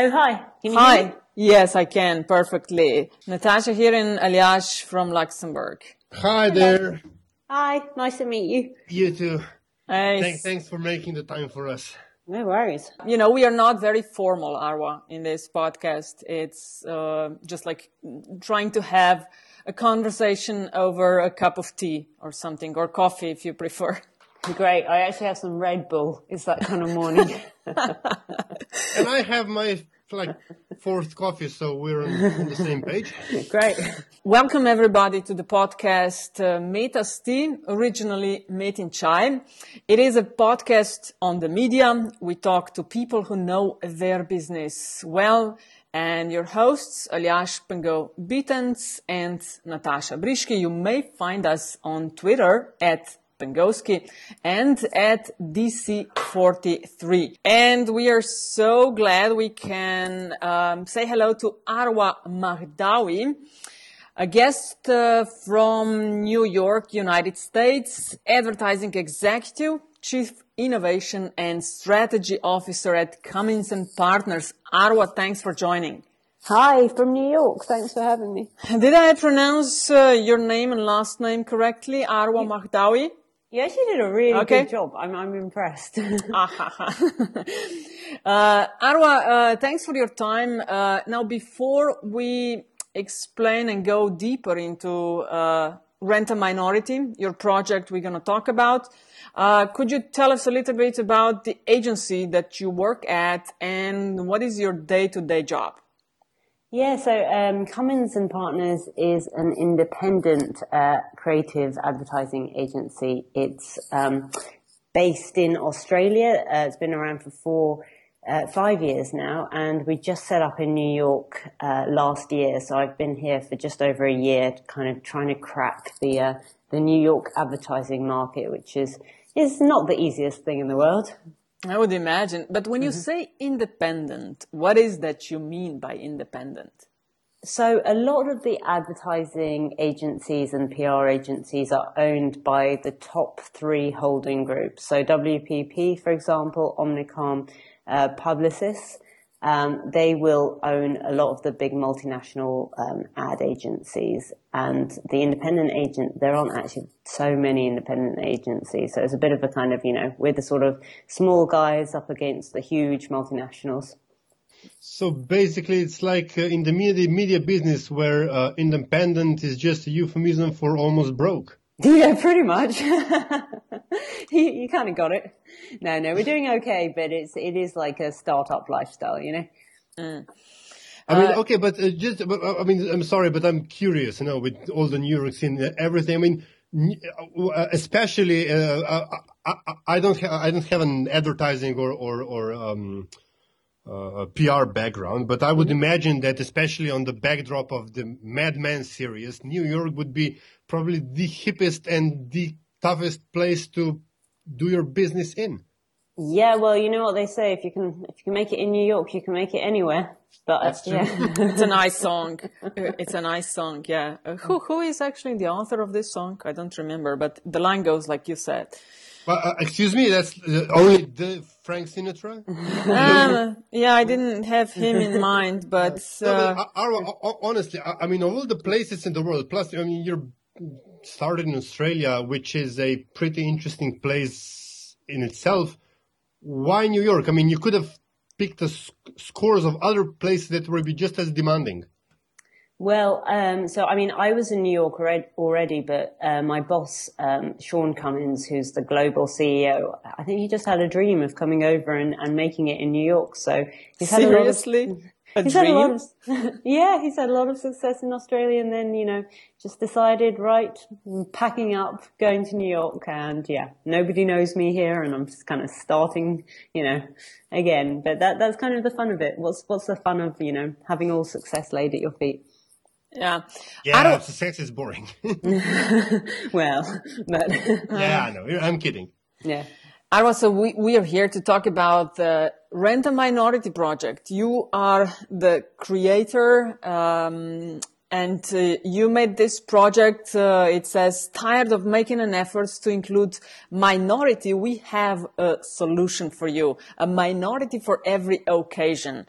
Oh, hi. hi. Yes, I can perfectly. Natasha here in Aljaž from Luxembourg. Hi there. Hi. Nice to meet you. You too. Hey. Thanks, thanks for making the time for us. No worries. You know, we are not very formal, Arwa, in this podcast. It's uh, just like trying to have a conversation over a cup of tea or something, or coffee if you prefer. Great. I actually have some Red Bull. It's that kind of morning. and I have my like fourth coffee, so we're on, on the same page. Great. Welcome everybody to the podcast uh, Metas Tea, originally made in Chai. It is a podcast on the media. We talk to people who know their business well. And your hosts, Aljaž Pengov Bitenc and Natasha Briški. You may find us on Twitter at Pengovsky and at DC43. And we are so glad we can um, say hello to Arwa Mahdawi, a guest uh, from New York, United States, advertising executive, chief innovation and strategy officer at Cummins and Partners. Arwa, thanks for joining. Hi, from New York. Thanks for having me. Did I pronounce uh, your name and last name correctly? Arwa Mahdawi? You actually did a really okay. good job. I'm, I'm impressed. uh, Arwa, uh, thanks for your time. Uh, now, before we explain and go deeper into uh, Rent a Minority, your project we're going to talk about, uh, could you tell us a little bit about the agency that you work at and what is your day-to-day job? Yeah, so um, Cummins and Partners is an independent uh, creative advertising agency. It's um, based in Australia. Uh, it's been around for four, uh, five years now, and we just set up in New York uh, last year. So I've been here for just over a year, kind of trying to crack the uh, the New York advertising market, which is is not the easiest thing in the world. I would imagine. But when you mm-hmm. say independent, what is that you mean by independent? So a lot of the advertising agencies and PR agencies are owned by the top three holding groups. So WPP, for example, Omnicom, uh, Publicis, um, they will own a lot of the big multinational um, ad agencies and the independent agent there aren't actually so many independent agencies. So it's a bit of a kind of you know we're the sort of small guys up against the huge multinationals. So basically it's like uh, in the media media business where uh, independent is just a euphemism for almost broke yeah pretty much you, you kind of got it no, no, we're doing okay, but it's it is like a startup lifestyle, you know. Mm. I mean, uh, okay, but uh, just, I mean, I'm sorry, but I'm curious, you know, with all the New York scene, everything. I mean, uh, especially, uh, I, I, don't, ha- I don't have an advertising or or, or um, uh, PR background, but I would mm-hmm. imagine that, especially on the backdrop of the Mad Men series, New York would be probably the hippest and the toughest place to do your business in. Yeah, well, you know what they say: if you can, if you can make it in New York, you can make it anywhere. But That's true. yeah, it's a nice song. It's a nice song. Yeah, uh, who who is actually the author of this song? I don't remember, but the line goes like you said. Well, uh, excuse me, that's uh, only the Frank Sinatra. um, yeah, I didn't have him in mind, but, uh, no, honestly, I, I mean, of all the places in the world, plus, I mean, you're started in Australia, which is a pretty interesting place in itself. Why New York? I mean, you could have picked a sc- scores of other places that would be just as demanding. Well, um, so I mean, I was in New York already, but uh, my boss, um, Sean Cummins, who's the global CEO, I think he just had a dream of coming over and, and making it in New York. So he's had Seriously? a lot of a he's dream? Had a lot of, yeah, he's had a lot of success in Australia and then, you know, just decided, right, packing up, going to New York and yeah, nobody knows me here and I'm just kind of starting, you know, again. But that, that's kind of the fun of it. What's, what's the fun of, you know, having all success laid at your feet? Yeah. Yeah, Sex is boring. well, but. yeah, I know. I'm kidding. Yeah. Arwa, so we, we are here to talk about the Rent a Minority project. You are the creator um, and uh, you made this project. Uh, it says, tired of making an effort to include minority. We have a solution for you, a minority for every occasion.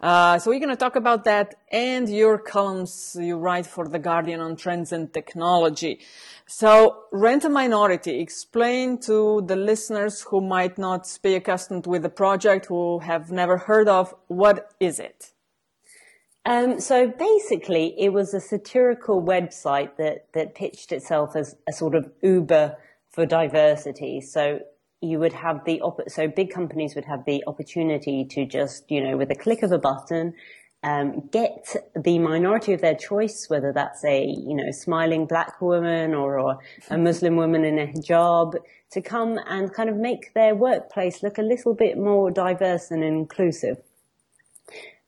Uh, so we're going to talk about that and your columns you write for The Guardian on trends and technology. So rent a minority. Explain to the listeners who might not be accustomed with the project, who have never heard of, what is it? Um, so basically, it was a satirical website that, that pitched itself as a sort of Uber for diversity. So you would have the op- so big companies would have the opportunity to just you know with a click of a button um, get the minority of their choice, whether that's a you know smiling black woman or, or a Muslim woman in a hijab, to come and kind of make their workplace look a little bit more diverse and inclusive.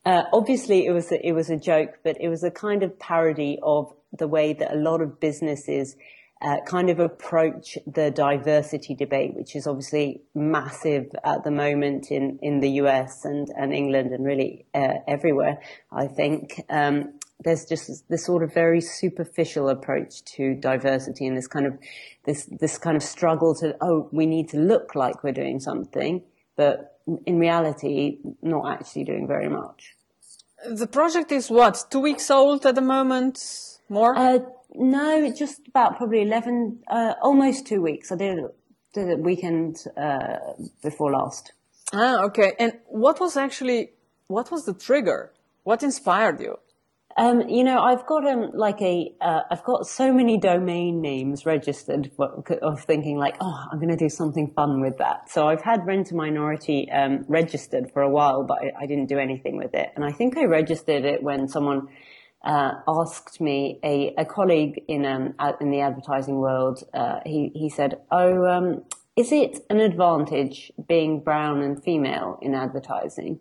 Uh, obviously, it was a, it was a joke, but it was a kind of parody of the way that a lot of businesses uh, kind of approach the diversity debate, which is obviously massive at the moment in, in the US and, and England and really uh, everywhere. I think um, there's just this sort of very superficial approach to diversity and this kind of this this kind of struggle to oh we need to look like we're doing something, but in reality, not actually doing very much. The project is what, two weeks old at the moment? More? Uh, no, just about probably 11, uh, almost two weeks. I did, did it weekend uh, before last. Ah, okay. And what was actually, what was the trigger? What inspired you? Um, you know, I've got um, like a, have uh, got so many domain names registered of thinking like, oh, I'm going to do something fun with that. So I've had Rent a Minority um, registered for a while, but I, I, didn't do anything with it. And I think I registered it when someone uh, asked me a, a colleague in um, in the advertising world. Uh, he he said, "Oh, um, is it an advantage being brown and female in advertising?"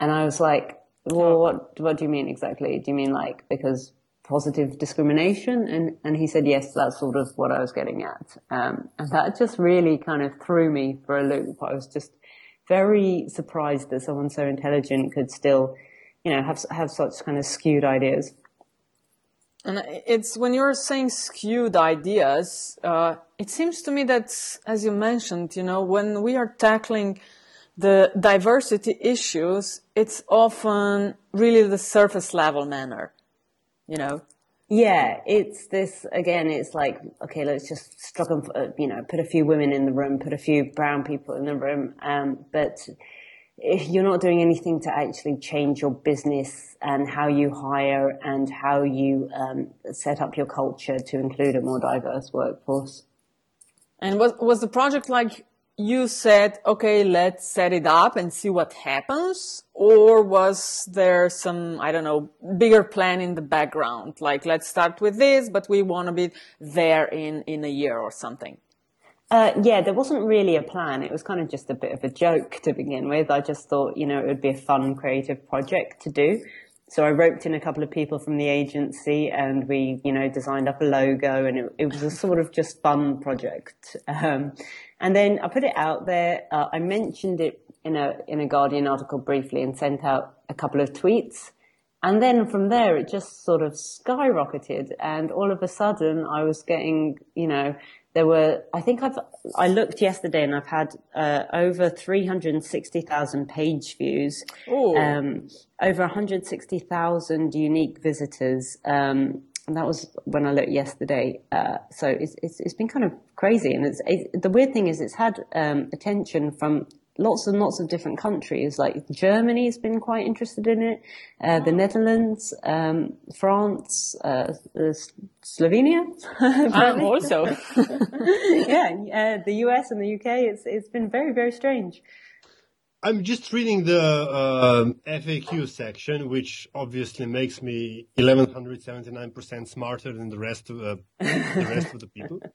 And I was like, well, what, what do you mean exactly? Do you mean like because positive discrimination? And, and he said, yes, that's sort of what I was getting at. Um, and that just really kind of threw me for a loop. I was just very surprised that someone so intelligent could still, you know, have, have such kind of skewed ideas. And it's when you're saying skewed ideas, uh, it seems to me that, as you mentioned, you know, when we are tackling the diversity issues, it's often really the surface level manner, you know? Yeah, it's this again. It's like okay, let's just struggle. Uh, you know, put a few women in the room, put a few brown people in the room. Um, but if you're not doing anything to actually change your business and how you hire and how you um, set up your culture to include a more diverse workforce. And was was the project like you said, okay, let's set it up and see what happens? Or was there some, I don't know, bigger plan in the background? Like, let's start with this, but we want to be there in, in a year or something. Uh, yeah, there wasn't really a plan. It was kind of just a bit of a joke to begin with. I just thought, you know, it would be a fun, creative project to do. So I roped in a couple of people from the agency and we, you know, designed up a logo and it, it was a sort of just fun project. Um, and then I put it out there. Uh, I mentioned it in a, in a Guardian article briefly and sent out a couple of tweets. And then from there, it just sort of skyrocketed. And all of a sudden I was getting, you know, there were, I think I've, I looked yesterday and I've had uh, over 360,000 page views, um, over 160,000 unique visitors. Um, and that was when I looked yesterday. Uh, so it's, it's, it's been kind of crazy. And it's, it, the weird thing is it's had um, attention from lots and lots of different countries. Like Germany's been quite interested in it, uh, the Netherlands, um, France, uh, Slovenia. um, also, yeah, uh, the US and the UK. It's it's been very very strange. I'm just reading the uh, FAQ section, which obviously makes me 1179% smarter than the rest of uh, the rest of the people.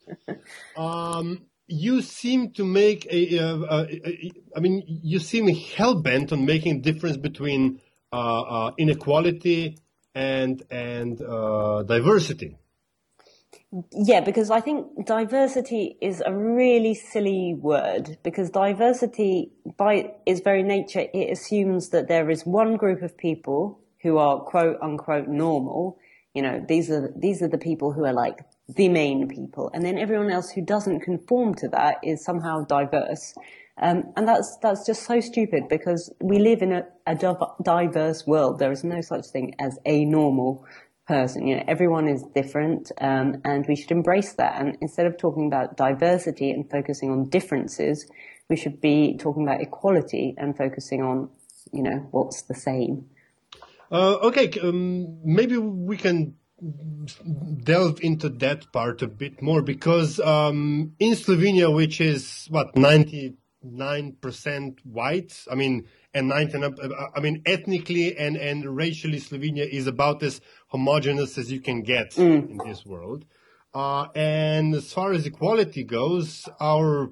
Um, you seem to make a, a, a, a I mean, you seem hell bent on making a difference between uh, uh, inequality and and uh, diversity. Yeah, because I think diversity is a really silly word because diversity by its very nature, it assumes that there is one group of people who are quote unquote normal you know, these are, these are the people who are like the main people. And then everyone else who doesn't conform to that is somehow diverse. Um, and that's, that's just so stupid because we live in a, a diverse world. There is no such thing as a normal person. You know, everyone is different, um, and we should embrace that. And instead of talking about diversity and focusing on differences, we should be talking about equality and focusing on, you know, what's the same. Uh, okay, um, maybe we can delve into that part a bit more because um, in Slovenia, which is what ninety nine percent white, I mean, and ninety, I mean, ethnically and and racially, Slovenia is about as homogenous as you can get mm. in this world. Uh, and as far as equality goes, our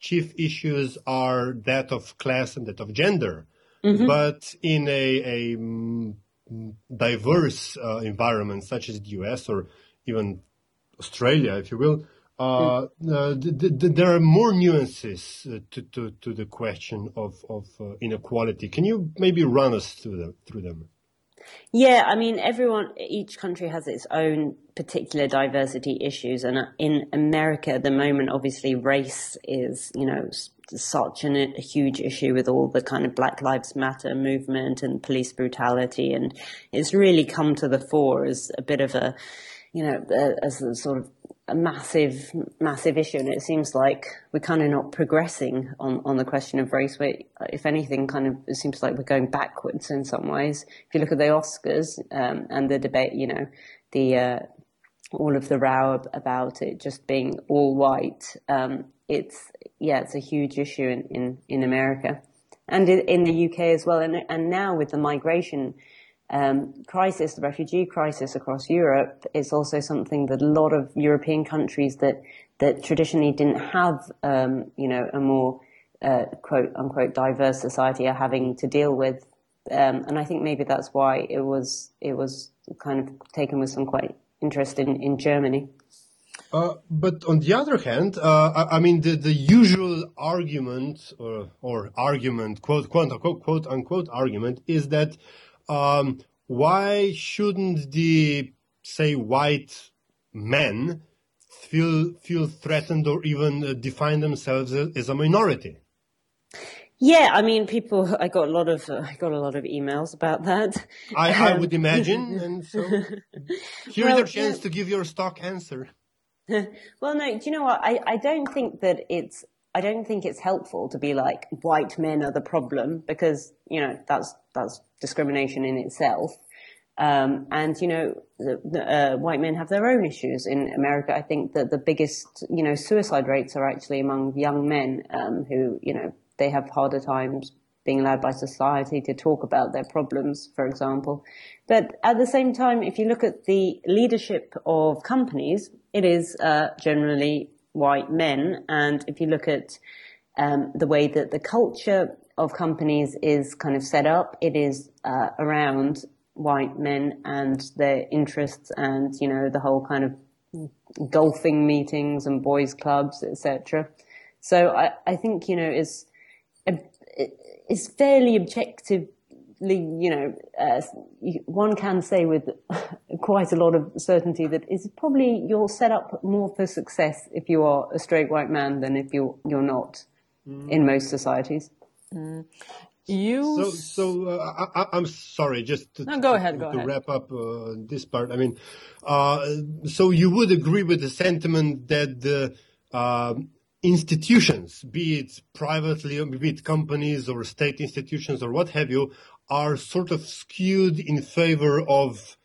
chief issues are that of class and that of gender. Mm-hmm. But in a, a mm, diverse uh, environment such as the US or even Australia, if you will, uh, uh, th- th- there are more nuances uh, to, to, to, the question of, of uh, inequality. Can you maybe run us through them? Through them? Yeah, I mean, everyone, each country has its own particular diversity issues. And in America, at the moment, obviously, race is, you know, such an, a huge issue with all the kind of Black Lives Matter movement and police brutality. And it's really come to the fore as a bit of a, you know, as a sort of a massive, massive issue, and it seems like we're kind of not progressing on, on the question of race. Where, if anything, kind of it seems like we're going backwards in some ways. If you look at the Oscars um, and the debate, you know, the uh, all of the row about it just being all white, um, it's yeah, it's a huge issue in, in, in America and in the UK as well, and and now with the migration um, crisis, the refugee crisis across Europe, is also something that a lot of European countries that that traditionally didn't have, um, you know, a more uh, quote unquote diverse society are having to deal with, um, and I think maybe that's why it was it was kind of taken with some quite interest in in Germany. Uh, but on the other hand, uh, I, I, mean, the, the usual argument or, or argument, quote, quote, unquote, quote, unquote argument is that um, why shouldn't the say white men feel feel threatened or even uh, define themselves as a minority? Yeah, I mean, people. I got a lot of uh, I got a lot of emails about that. I, I would imagine, and so here's well, your chance yeah. to give your stock answer. well, no, do you know what? I, I don't think that it's I don't think it's helpful to be like white men are the problem because you know that's that's discrimination in itself. Um, and you know, the, the, uh, white men have their own issues in America. I think that the biggest you know suicide rates are actually among young men um, who you know they have harder times being allowed by society to talk about their problems, for example. But at the same time, if you look at the leadership of companies, it is uh, generally white men. And if you look at um, the way that the culture of companies is kind of set up, it is uh, around white men and their interests and, you know, the whole kind of golfing meetings and boys clubs, etc. So I, I think, you know, it's, it's fairly objectively, you know, uh, one can say with quite a lot of certainty that it's probably you're set up more for success if you are a straight white man than if you're you're not mm. in most societies. Mm. You so so uh, I, am sorry just to, no, go ahead, go to ahead. wrap up uh, this part. I mean, uh, so you would agree with the sentiment that the um, institutions, be it privately, be it companies or state institutions or what have you, are sort of skewed in favor of,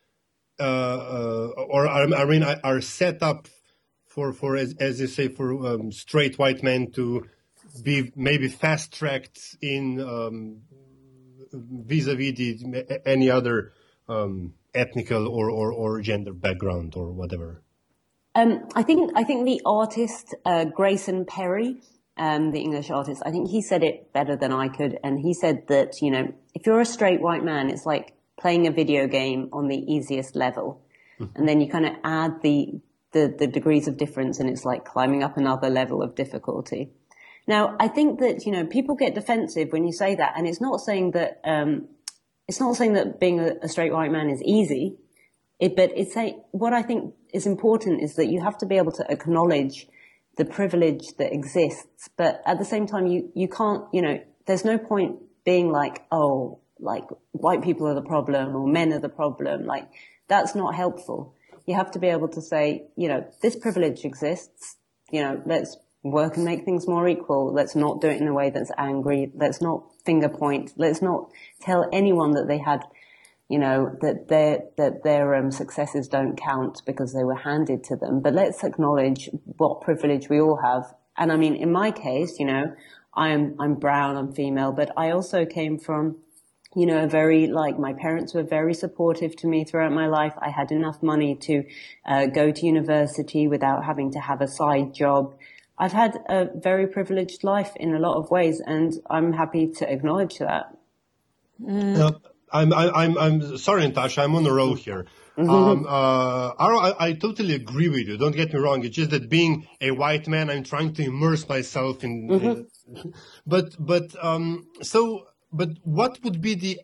uh, uh, or I mean, are set up for, for as, as you say, for um, straight white men to be maybe fast tracked in um, vis-a-vis the, any other um, ethnical or, or, or gender background or whatever. Um, I think I think the artist uh, Grayson Perry um, the English artist, I think he said it better than I could. And he said that, you know, if you're a straight white man, it's like playing a video game on the easiest level. Mm-hmm. And then you kind of add the, the, the degrees of difference and it's like climbing up another level of difficulty. Now, I think that, you know, people get defensive when you say that. And it's not saying that, um, it's not saying that being a, a straight white man is easy it, but it's a, what I think is important is that you have to be able to acknowledge the privilege that exists, but at the same time, you, you can't, you know, there's no point being like, oh, like white people are the problem or men are the problem. Like that's not helpful. You have to be able to say, you know, this privilege exists. You know, let's work and make things more equal. Let's not do it in a way that's angry. Let's not finger point. Let's not tell anyone that they had, you know, that their, that their um, successes don't count because they were handed to them. But let's acknowledge what privilege we all have. And I mean, in my case, you know, I'm, I'm brown, I'm female, but I also came from, you know, a very, like, my parents were very supportive to me throughout my life. I had enough money to uh, go to university without having to have a side job. I've had a very privileged life in a lot of ways, and I'm happy to acknowledge that. Mm. Uh, I'm, I'm, I'm sorry, Natasha, I'm on the roll here. Mm-hmm. Um, uh, I, I, totally agree with you. Don't get me wrong. It's just that being a white man, I'm trying to immerse myself in. Mm-hmm. but but um, so but what would be the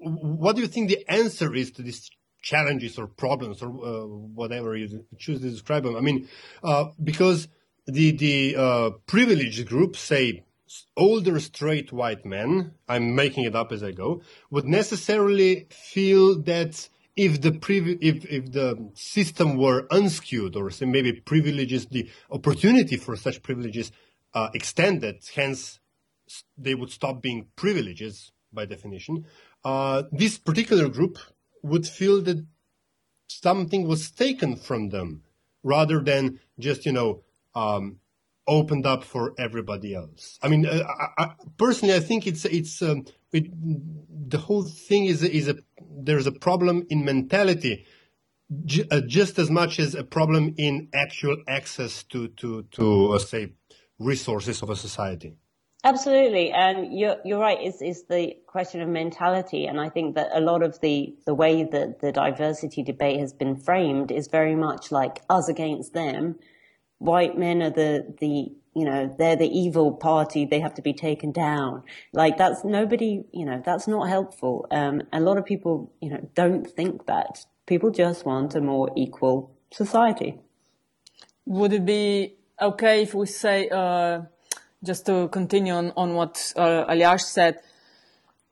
what do you think the answer is to these challenges or problems or uh, whatever you choose to describe them? I mean, uh, because the the uh, privileged group, say older straight white men, I'm making it up as I go, would necessarily feel that if the privi- if if the system were unskewed or say maybe privileges the opportunity for such privileges uh, extended, hence they would stop being privileges by definition. Uh, this particular group would feel that something was taken from them rather than just you know um, opened up for everybody else. I mean, uh, I, I, personally, I think it's it's um, it, the whole thing is is a there's a problem in mentality, uh, just as much as a problem in actual access to to to uh, say resources of a society. Absolutely, and you're you're right. Is is the question of mentality, and I think that a lot of the the way that the diversity debate has been framed is very much like us against them white men are the, the, you know, they're the evil party. They have to be taken down. Like that's nobody, you know, that's not helpful. Um, a lot of people, you know, don't think that. People just want a more equal society. Would it be okay if we say, uh, just to continue on, on what uh, Aljaž said,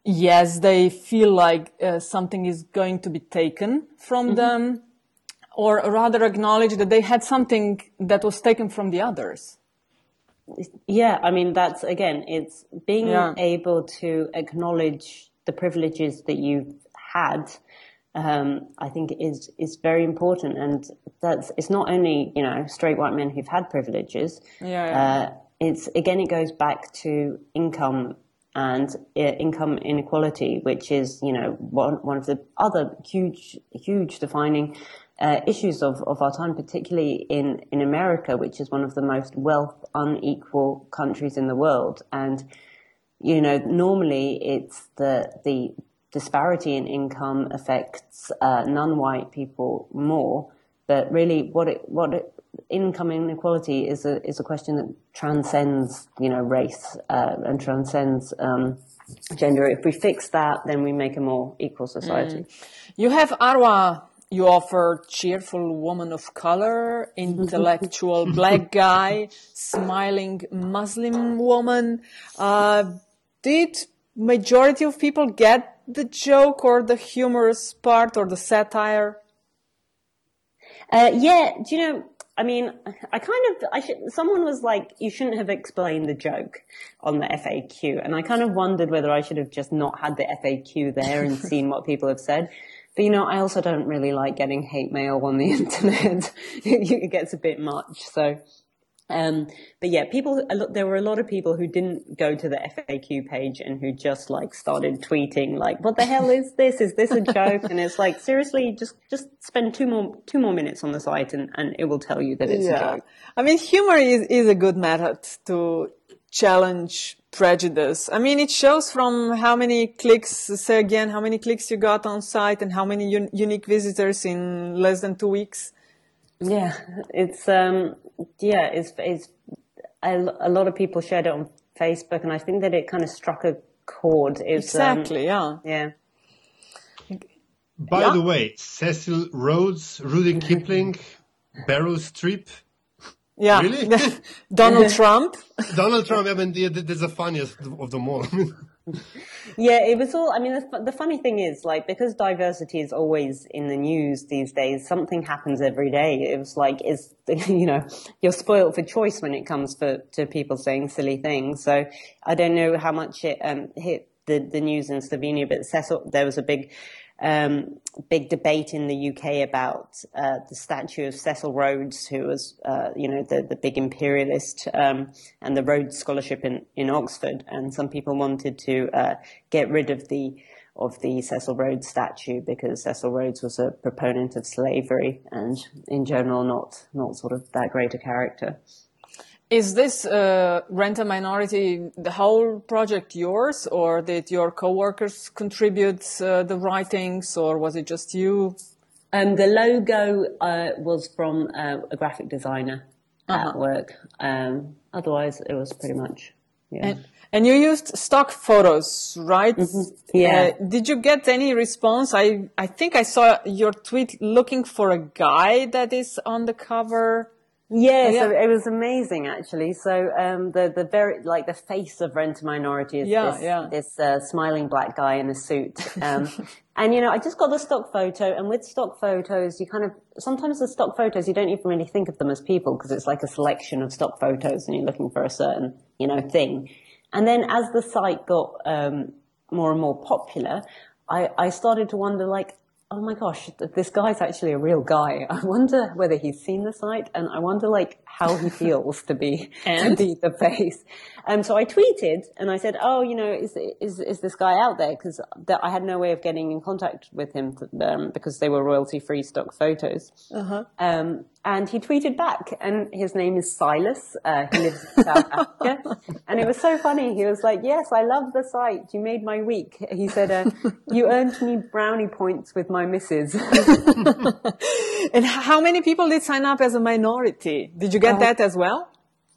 yes, they feel like uh, something is going to be taken from mm-hmm. them or rather acknowledge that they had something that was taken from the others. Yeah, I mean, that's again, it's being yeah. able to acknowledge the privileges that you've had. Um, I think is is very important, and that's it's not only you know straight white men who've had privileges. Yeah. yeah. Uh, it's again, it goes back to income and uh, income inequality, which is you know one one of the other huge huge defining uh, issues of, of our time, particularly in, in America, which is one of the most wealth unequal countries in the world. And, you know, normally it's the, the disparity in income affects uh, non-white people more. But really, what it, what it, income inequality is a is a question that transcends, you know, race uh, and transcends um, gender. If we fix that, then we make a more equal society. Mm. You have Arwa you offer cheerful woman of color, intellectual black guy, smiling Muslim woman. Uh, did majority of people get the joke or the humorous part or the satire? Uh, yeah, do you know? I mean, I kind of, I should, someone was like, you shouldn't have explained the joke on the FAQ. And I kind of wondered whether I should have just not had the FAQ there and seen what people have said. But you know, I also don't really like getting hate mail on the internet. it gets a bit much. So, um, but yeah, people, there were a lot of people who didn't go to the FAQ page and who just like started tweeting like, what the hell is this? Is this a joke? and it's like, seriously, just, just spend two more, two more minutes on the site and, and it will tell you that it's yeah. a joke. I mean, humor is, is a good method to challenge prejudice. I mean, it shows from how many clicks, say again, how many clicks you got on site and how many un- unique visitors in less than two weeks. Yeah, it's, um, yeah, it's, it's, a, a lot of people shared it on Facebook and I think that it kind of struck a chord. It's, um, exactly, um, yeah. Yeah. By yeah. the way, Cecil Rhodes, Rudyard Kipling, Meryl Streep. Yeah. Really? Donald Trump. Donald Trump. I mean, that's the funniest of them all. yeah, it was all. I mean, the, the, funny thing is, like, because diversity is always in the news these days, something happens every day. It was like, is you know, you're spoiled for choice when it comes for to people saying silly things. So I don't know how much it um, hit the the news in Slovenia, but Cecil, there was a big um, big debate in the UK about uh, the statue of Cecil Rhodes, who was, uh, you know, the, the big imperialist, um, and the Rhodes Scholarship in, in Oxford. And some people wanted to uh, get rid of the of the Cecil Rhodes statue because Cecil Rhodes was a proponent of slavery and, in general, not not sort of that great a character. Is this uh, rent a minority the whole project yours, or did your coworkers contribute uh, the writings, or was it just you? Um, the logo uh, was from uh, a graphic designer uh-huh. at work. Um, otherwise, it was pretty much yeah. And, and you used stock photos, right? Mm-hmm. Yeah. Uh, did you get any response? I I think I saw your tweet looking for a guy that is on the cover. Yeah, yeah. So it was amazing actually. So um, the the very like the face of Rent a Minority is yeah, this, yeah. this uh, smiling black guy in a suit. Um, and you know, I just got the stock photo, and with stock photos, you kind of sometimes the stock photos you don't even really think of them as people because it's like a selection of stock photos, and you're looking for a certain you know thing. And then as the site got um, more and more popular, I, I started to wonder like, oh my gosh, this guy's actually a real guy. I wonder whether he's seen the site and I wonder like how he feels to be, to be the face. Um, so I tweeted and I said, oh, you know, is, is, is this guy out there? Cause I had no way of getting in contact with him um, because they were royalty free stock photos. Uh-huh. Um, and he tweeted back and his name is Silas. Uh, he lives in South Africa. And it was so funny. He was like, yes, I love the site. You made my week. He said, uh, you earned me brownie points with my missus. and how many people did sign up as a minority? Did you get uh, that as well?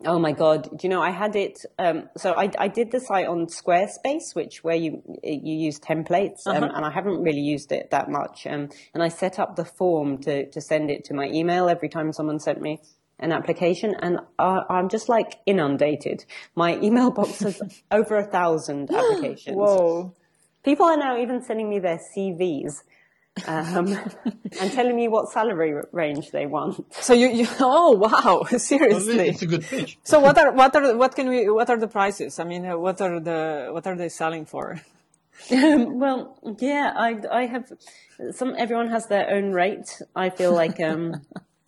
Oh my god! Do you know I had it? Um, so I, I did the site on Squarespace, which where you you use templates, um, uh-huh. and I haven't really used it that much. Um, and I set up the form to to send it to my email every time someone sent me an application, and I, I'm just like inundated. My email box has over a thousand applications. Whoa! People are now even sending me their CVs um, and telling me what salary range they want. So you, you oh wow, seriously, it's a good pitch. So what are what are what can we what are the prices? I mean, what are the what are they selling for? Um, well, yeah, I I have some. Everyone has their own rate. I feel like um,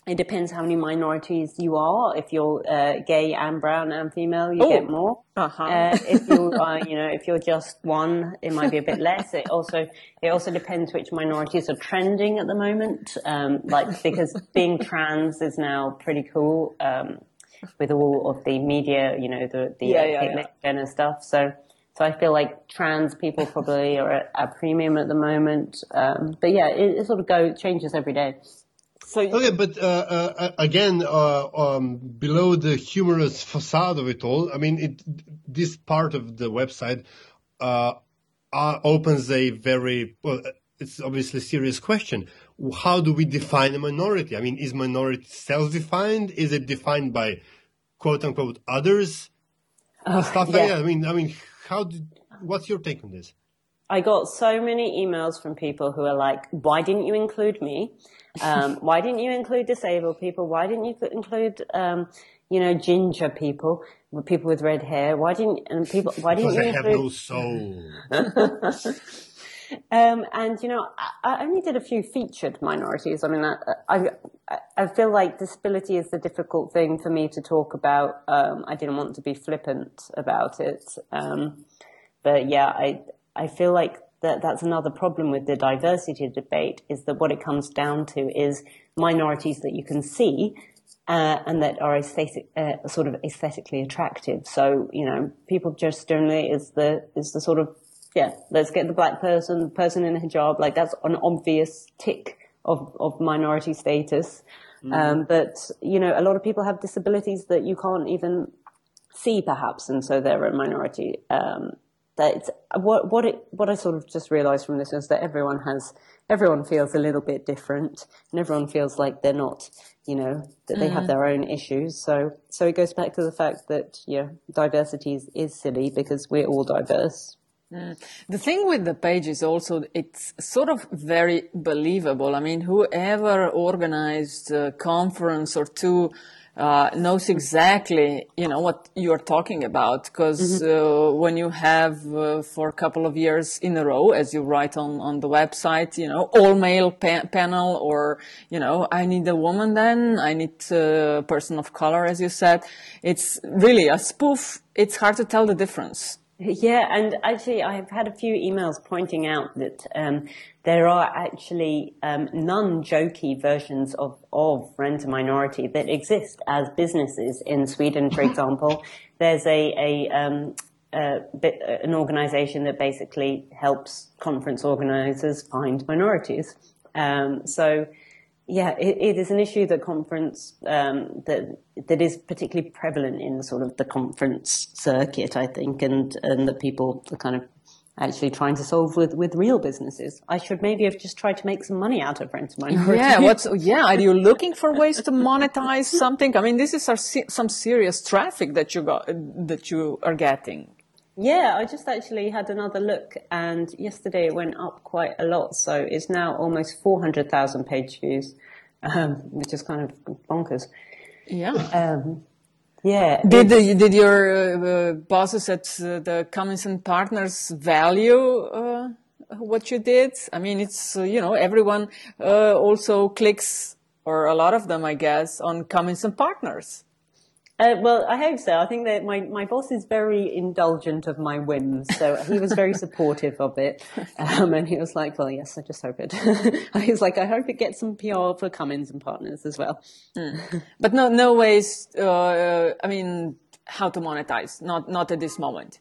it depends how many minorities you are. If you're uh, gay and brown and female, you get more. Uh-huh. Uh, if you are, you know, if you're just one, it might be a bit less. It also it also depends which minorities are trending at the moment. Um, like because being trans is now pretty cool um, with all of the media, you know, the the yeah, yeah, yeah. and stuff. So. So I feel like trans people probably are at a premium at the moment. Um, but yeah, it, it sort of go changes every day. So okay, but uh, uh, again, uh, um, below the humorous facade of it all, I mean, it, this part of the website uh, uh, opens a very well. It's obviously a serious question. How do we define a minority? I mean, is minority self-defined? Is it defined by quote unquote others? Oh, Stuff like that. I mean, I mean, how? Did, what's your take on this? I got so many emails from people who are like, "Why didn't you include me?" Um, why didn't you include disabled people? Why didn't you include, um, you know, ginger people, people with red hair? Why didn't and people? Why didn't because you include? no soul. um, and you know, I, I, only did a few featured minorities. I mean, I, I, I feel like disability is the difficult thing for me to talk about. Um, I didn't want to be flippant about it, um, but yeah, I I feel like that that's another problem with the diversity debate is that what it comes down to is minorities that you can see uh, and that are aesthetic, uh, sort of aesthetically attractive. So you know, people just generally is the is the sort of yeah, let's get the black person, the person in a hijab, like that's an obvious tick of of minority status. Mm. Um, but you know, a lot of people have disabilities that you can't even see, perhaps, and so they're a minority. Um, that it's what what it what I sort of just realised from this is that everyone has everyone feels a little bit different, and everyone feels like they're not, you know, that they mm. have their own issues. So so it goes back to the fact that yeah, diversity is, is silly because we're all diverse. Mm. The thing with the page is also it's sort of very believable. I mean, whoever organized a conference or two uh, knows exactly, you know, what you're talking about. Because mm-hmm. uh, when you have uh, for a couple of years in a row, as you write on, on the website, you know, all male pa- panel or, you know, I need a woman then, I need a person of color, as you said. It's really a spoof. It's hard to tell the difference. Yeah, and actually, I've had a few emails pointing out that um, there are actually um, non-jokey versions of, of Rent a Minority that exist as businesses in Sweden, for example. There's a, a, um, a bit, an organization that basically helps conference organizers find minorities. Um, so yeah, it, it is an issue that conference um, that that is particularly prevalent in sort of the conference circuit, I think, and and that people are kind of actually trying to solve with, with real businesses. I should maybe have just tried to make some money out of rent minority. Yeah, what's yeah? Are you looking for ways to monetize something? I mean, this is some serious traffic that you got that you are getting. Yeah, I just actually had another look, and yesterday it went up quite a lot. So it's now almost 400,000 page views, um, which is kind of bonkers. Yeah. Um, yeah. Did the, did your uh, bosses at uh, the Cummins and Partners value uh, what you did? I mean, it's uh, you know everyone uh, also clicks, or a lot of them, I guess, on Cummins and Partners. Uh, well, I hope so. I think that my, my boss is very indulgent of my whims, so he was very supportive of it. Um, and he was like, "Well, yes, I just hope it." he was like, "I hope it gets some PR for Cummins and Partners as well." Mm. But no, no ways. Uh, I mean, how to monetize? Not not at this moment.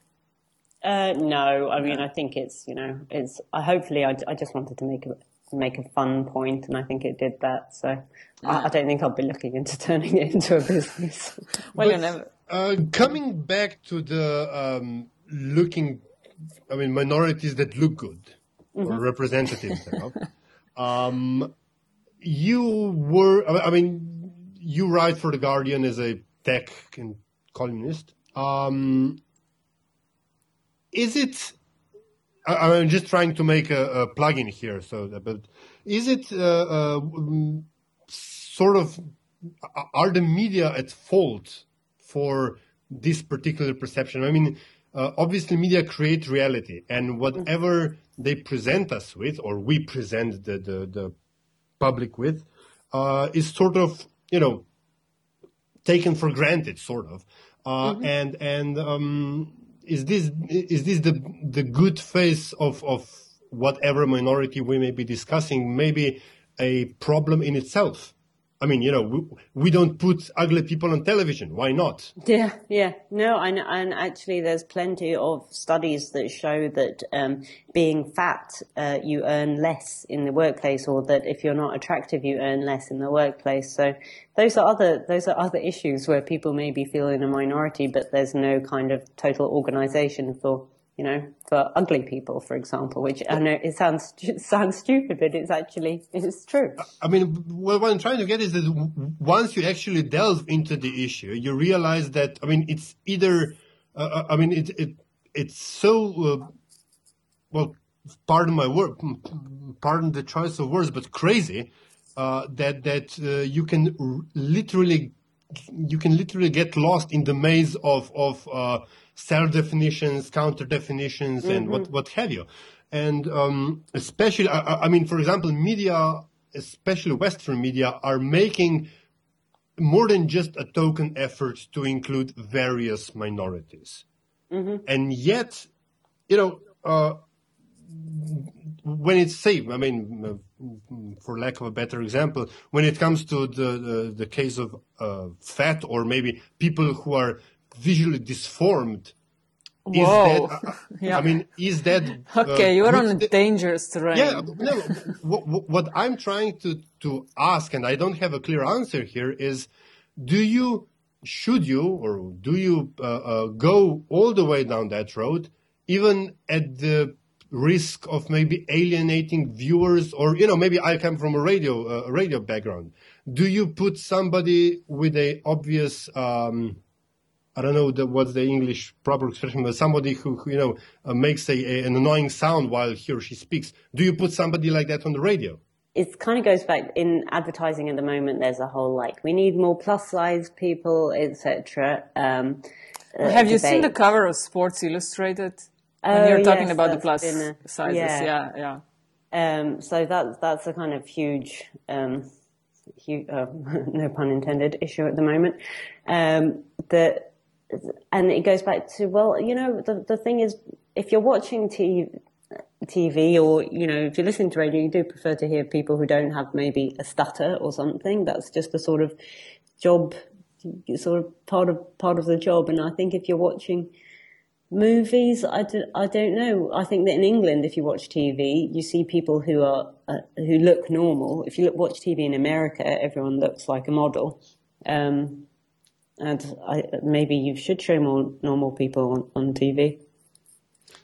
Uh, no, I mean, I think it's you know, it's. I hopefully, I, I just wanted to make a make a fun point, and I think it did that. So I, I, don't think I'll be looking into turning it into a business. well, but, never... uh, coming back to the um, looking, I mean, minorities that look good mm-hmm. or representatives. um, you were, I mean, you write for the Guardian as a tech columnist. Um, is it I, am just trying to make a, a plug-in here. So, but is it uh, uh, sort of are the media at fault for this particular perception? I mean, uh, obviously, media create reality, and whatever they present us with, or we present the the, the public with, uh, is sort of you know taken for granted, sort of, uh, mm-hmm. and and um, is this is this the the good face of of whatever minority we may be discussing? Maybe a problem in itself. I mean, you know, we, we, don't put ugly people on television. Why not? Yeah, yeah. No, and, and actually there's plenty of studies that show that um, being fat, uh, you earn less in the workplace or that if you're not attractive, you earn less in the workplace. So those are other, those are other issues where people maybe feel in a minority, but there's no kind of total organization for you know, for ugly people, for example, which I know it sounds sounds stupid, but it's actually it's true. I mean, what I'm trying to get is that once you actually delve into the issue, you realize that I mean, it's either, uh, uh I mean, it it it's so uh, well, pardon my word, pardon the choice of words, but crazy uh, that that uh, you can literally you can literally get lost in the maze of of uh, self definitions, counter definitions, mm-hmm. and what what have you. And um, especially, I, I, mean, for example, media, especially Western media, are making more than just a token effort to include various minorities. Mm-hmm. And yet, you know, uh, when it's safe, I mean, for lack of a better example, when it comes to the the, the case of uh, fat or maybe people who are visually disformed. Whoa. That, uh, yeah. I mean, is that okay? Uh, you're on a dangerous terrain. Yeah, no. what, what I'm trying to to ask, and I don't have a clear answer here, is: Do you, should you, or do you uh, uh go all the way down that road even at the risk of maybe alienating viewers or you know maybe i come from a radio uh, radio background do you put somebody with a obvious um, I don't know the, what's the English proper expression, but somebody who, who you know uh, makes a, a, an annoying sound while he or she speaks. Do you put somebody like that on the radio? It kind of goes back in advertising at the moment. There's a whole like we need more plus size people, etc. Um, uh, Have you seen the cover of Sports Illustrated? When oh, you're talking yes, about the plus a, sizes, yeah, yeah. yeah. Um, so that's that's a kind of huge, um, huge uh, no pun intended, issue at the moment. Um, that and it goes back to well, you know, the the thing is, if you're watching TV, TV or you know, if you listen to radio, you do prefer to hear people who don't have maybe a stutter or something. That's just a sort of job, sort of part of part of the job. And I think if you're watching movies, I don't, I don't know. I think that in England, if you watch TV, you see people who are uh, who look normal. If you look, watch TV in America, everyone looks like a model. Um, and I, maybe you should show more normal people on, on TV.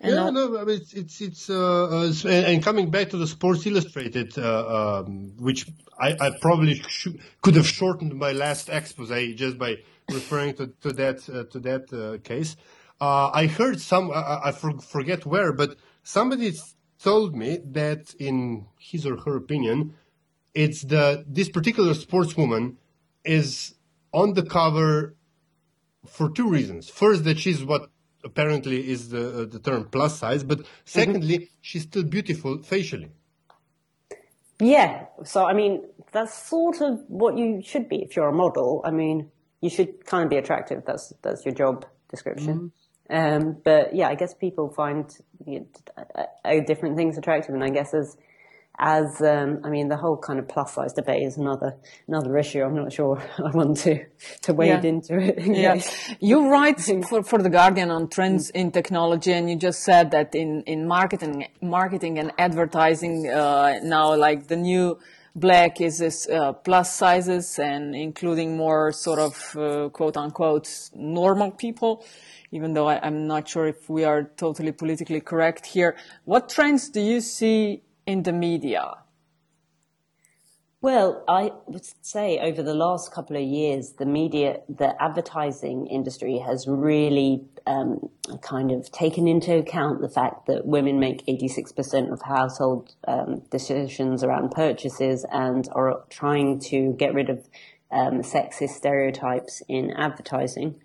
And yeah, no, I mean, it's it's, it's uh, uh, and coming back to the Sports Illustrated, uh, um, which I, I probably sh- could have shortened my last expose just by referring to, to that uh, to that uh, case. Uh, I heard some, I, I forget where, but somebody told me that in his or her opinion, it's the this particular sportswoman is on the cover for two reasons. First, that she's what apparently is the, uh, the term plus size, but secondly, mm-hmm. she's still beautiful facially. Yeah. So, I mean, that's sort of what you should be if you're a model. I mean, you should kind of be attractive. That's, that's your job description. Mm-hmm. Um, but yeah, I guess people find you know, uh, different things attractive. And I guess as, as um, I mean, the whole kind of plus size debate is another another issue. I'm not sure I want to to wade yeah. into it. yeah, you write for, for the Guardian on trends in technology, and you just said that in in marketing marketing and advertising uh, now, like the new black is this uh, plus sizes and including more sort of uh, quote unquote normal people even though I, am not sure if we are totally politically correct here. What trends do you see in the media? Well, I would say over the last couple of years, the media, the advertising industry has really um, kind of taken into account the fact that women make 86% of household um, decisions around purchases and are trying to get rid of um, sexist stereotypes in advertising.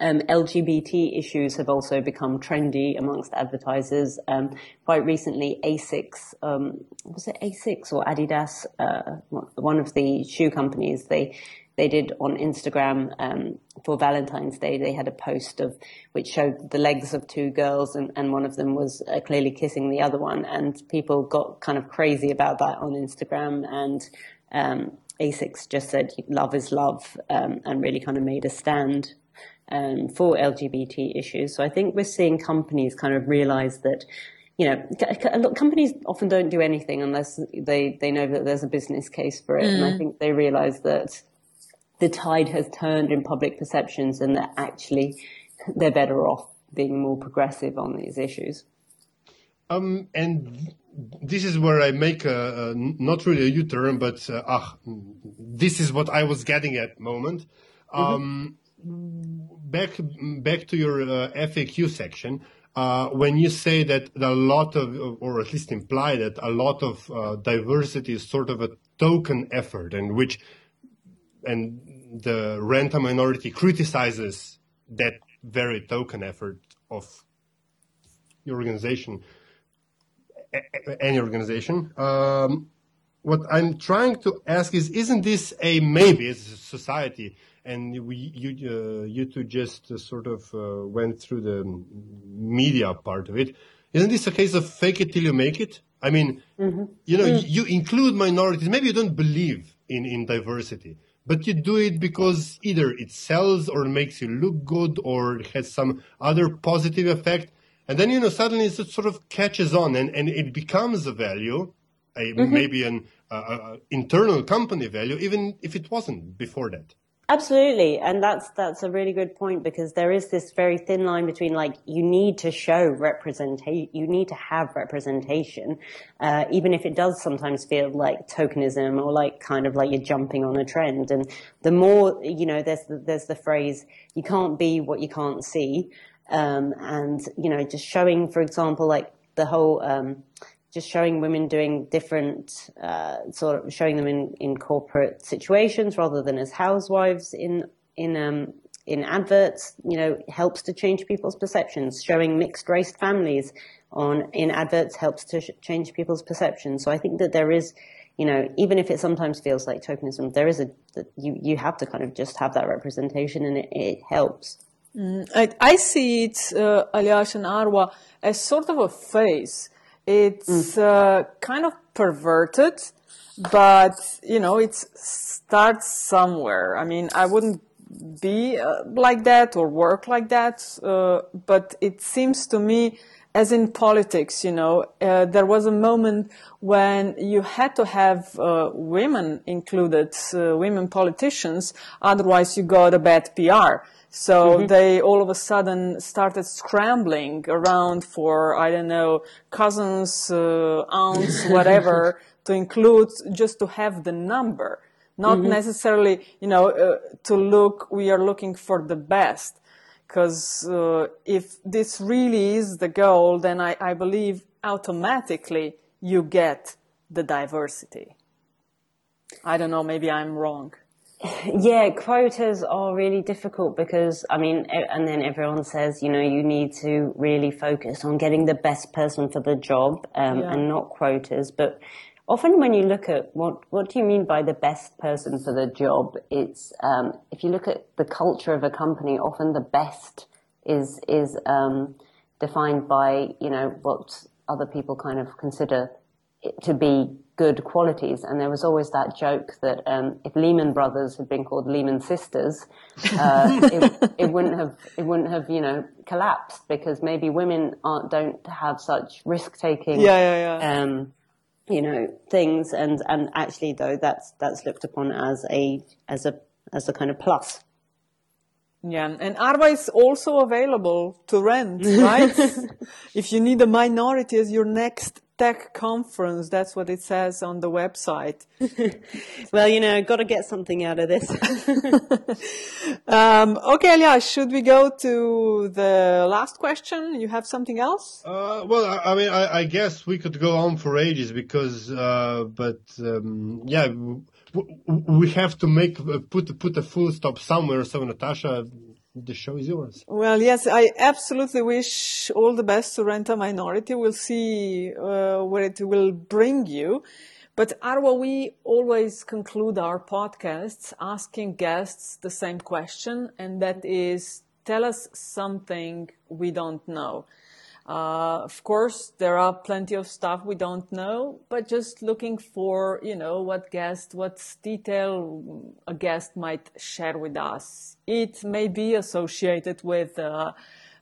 Um, LGBT issues have also become trendy amongst advertisers. Um, quite recently, Asics, um, was it Asics or Adidas, uh, one of the shoe companies, they they did on Instagram um, for Valentine's Day. They had a post of which showed the legs of two girls, and, and one of them was uh, clearly kissing the other one, and people got kind of crazy about that on Instagram and. Um, Asics just said love is love um, and really kind of made a stand um, for LGBT issues. So I think we're seeing companies kind of realize that, you know, companies often don't do anything unless they, they know that there's a business case for it. Mm. And I mm. think they realize that the tide has turned in public perceptions and that actually they're better off being more progressive on these issues. Um, and this is where I make a, a not really a U-turn, but uh, ah, this is what I was getting at moment. Mm-hmm. Back back to your uh, FAQ section. Uh, when you say that a lot of, or at least imply that a lot of uh, diversity is sort of a token effort, and which, and the Rent-A-Minority criticizes that very token effort of your organization, any organization. Um, what I'm trying to ask is, isn't this a maybe as a society? And we, you, uh, you two just uh, sort of uh, went through the media part of it. Isn't this a case of fake it till you make it? I mean, mm-hmm. you know, mm. you include minorities. Maybe you don't believe in, in diversity, but you do it because either it sells or makes you look good or it has some other positive effect. And then, you know, suddenly it sort of catches on and, and it becomes a value, a, mm-hmm. maybe an uh, uh, internal company value, even if it wasn't before that. Absolutely, and that's that's a really good point because there is this very thin line between like you need to show representation, you need to have representation, uh, even if it does sometimes feel like tokenism or like kind of like you're jumping on a trend. And the more you know, there's the, there's the phrase you can't be what you can't see, um, and you know, just showing, for example, like the whole um, just showing women doing different, uh, sort of showing them in, in corporate situations rather than as housewives in, in, um, in adverts, you know, helps to change people's perceptions. Showing mixed race families on, in adverts helps to sh- change people's perceptions. So I think that there is, you know, even if it sometimes feels like tokenism, there is a, you, you have to kind of just have that representation and it, it helps. Mm, I, I, see it, uh, Aljaž and Arwa, as sort of a phase it's mm. uh, kind of perverted, but you know, it starts somewhere. I mean, I wouldn't be uh, like that or work like that, uh, but it seems to me, as in politics, you know, uh, there was a moment when you had to have uh, women included, uh, women politicians, otherwise you got a bad PR. So mm-hmm. they all of a sudden started scrambling around for, I don't know, cousins, uh, aunts, whatever, to include just to have the number. Not mm-hmm. necessarily, you know, uh, to look, we are looking for the best. Because uh, if this really is the goal, then I, I believe automatically you get the diversity. I don't know, maybe I'm wrong. Yeah, quotas are really difficult because, I mean, and then everyone says, you know, you need to really focus on getting the best person for the job um, yeah. and not quotas. But often when you look at what, what do you mean by the best person for the job? It's, um, if you look at the culture of a company, often the best is, is, um, defined by, you know, what other people kind of consider to be good qualities. And there was always that joke that um, if Lehman Brothers had been called Lehman Sisters, uh, it, it, wouldn't have it wouldn't have you know collapsed because maybe women aren't don't have such risk taking. Yeah, yeah, yeah. Um, you know things, and and actually though that's that's looked upon as a as a as a kind of plus. Yeah, and Arwa is also available to rent, right? if you need a minority as your next tech conference. That's what it says on the website. well, you know, got to get something out of this. um, okay, Elia, should we go to the last question? You have something else? Uh, well, I, I mean, I, I, guess we could go on for ages because, uh, but um, yeah, we have to make put put a full stop somewhere. So, Natasha, the show is yours. Well, yes, I absolutely wish all the best to Rent a Minority. We'll see uh, where it will bring you. But Arwa, we always conclude our podcasts asking guests the same question, and that is, tell us something we don't know. Uh, of course, there are plenty of stuff we don't know, but just looking for, you know, what guest, what detail a guest might share with us. It may be associated with uh,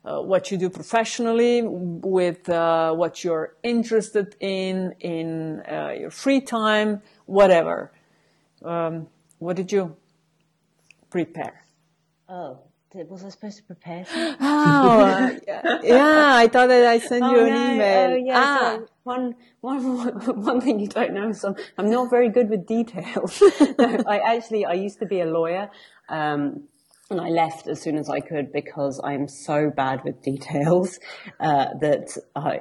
uh, what you do professionally, with uh, what you're interested in, in uh, your free time, whatever. Um, what did you prepare? Oh, was I supposed to prepare? oh, yeah. I thought that I sent oh, you an no. email. Oh, yeah. Ah. So one, one, one thing you don't know, so I'm not very good with details. no, I actually, I used to be a lawyer. Um, and I left as soon as I could because I'm so bad with details uh, that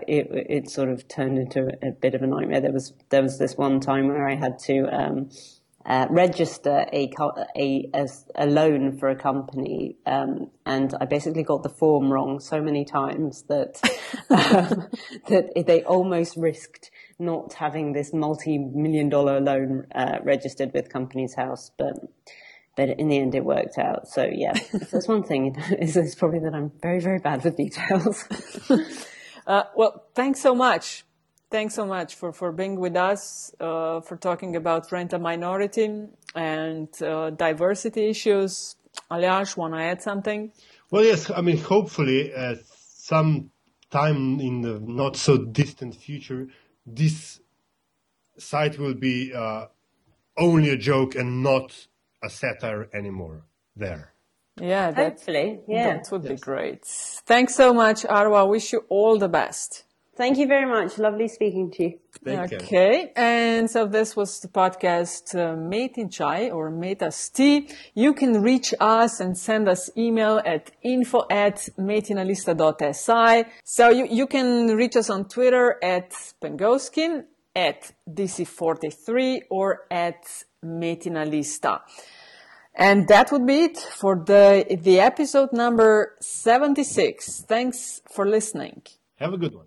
it, it sort of turned into a bit of a nightmare. There was there was this one time where I had to um, uh, register a, a, a, a, loan for a company, um, and I basically got the form wrong so many times that um, that they almost risked not having this multi-million dollar loan uh, registered with Companies House, but but in the end it worked out. So yeah, that's one thing is, is probably that I'm very very bad with details. uh, well, thanks so much thanks so much for, for being with us, uh, for talking about rent a minority and uh, diversity issues. Aljaž, want to add something? Well, yes. I mean, hopefully, uh, some time in the not so distant future, this site will be uh, only a joke and not a satire anymore. there. Yeah, that, hopefully. Yeah, that would yes. be great. Thanks so much, Arwa. Wish you all the best. Thank you very much. Lovely speaking to you. Thank okay. You. And so this was the podcast uh, Made in Chai or Made as Tea. You can reach us and send us email at info at metinalista.si. So you, you can reach us on Twitter at Pengovsky, at DC43 or at Metinalista. And that would be it for the, the episode number 76. Thanks for listening. Have a good one.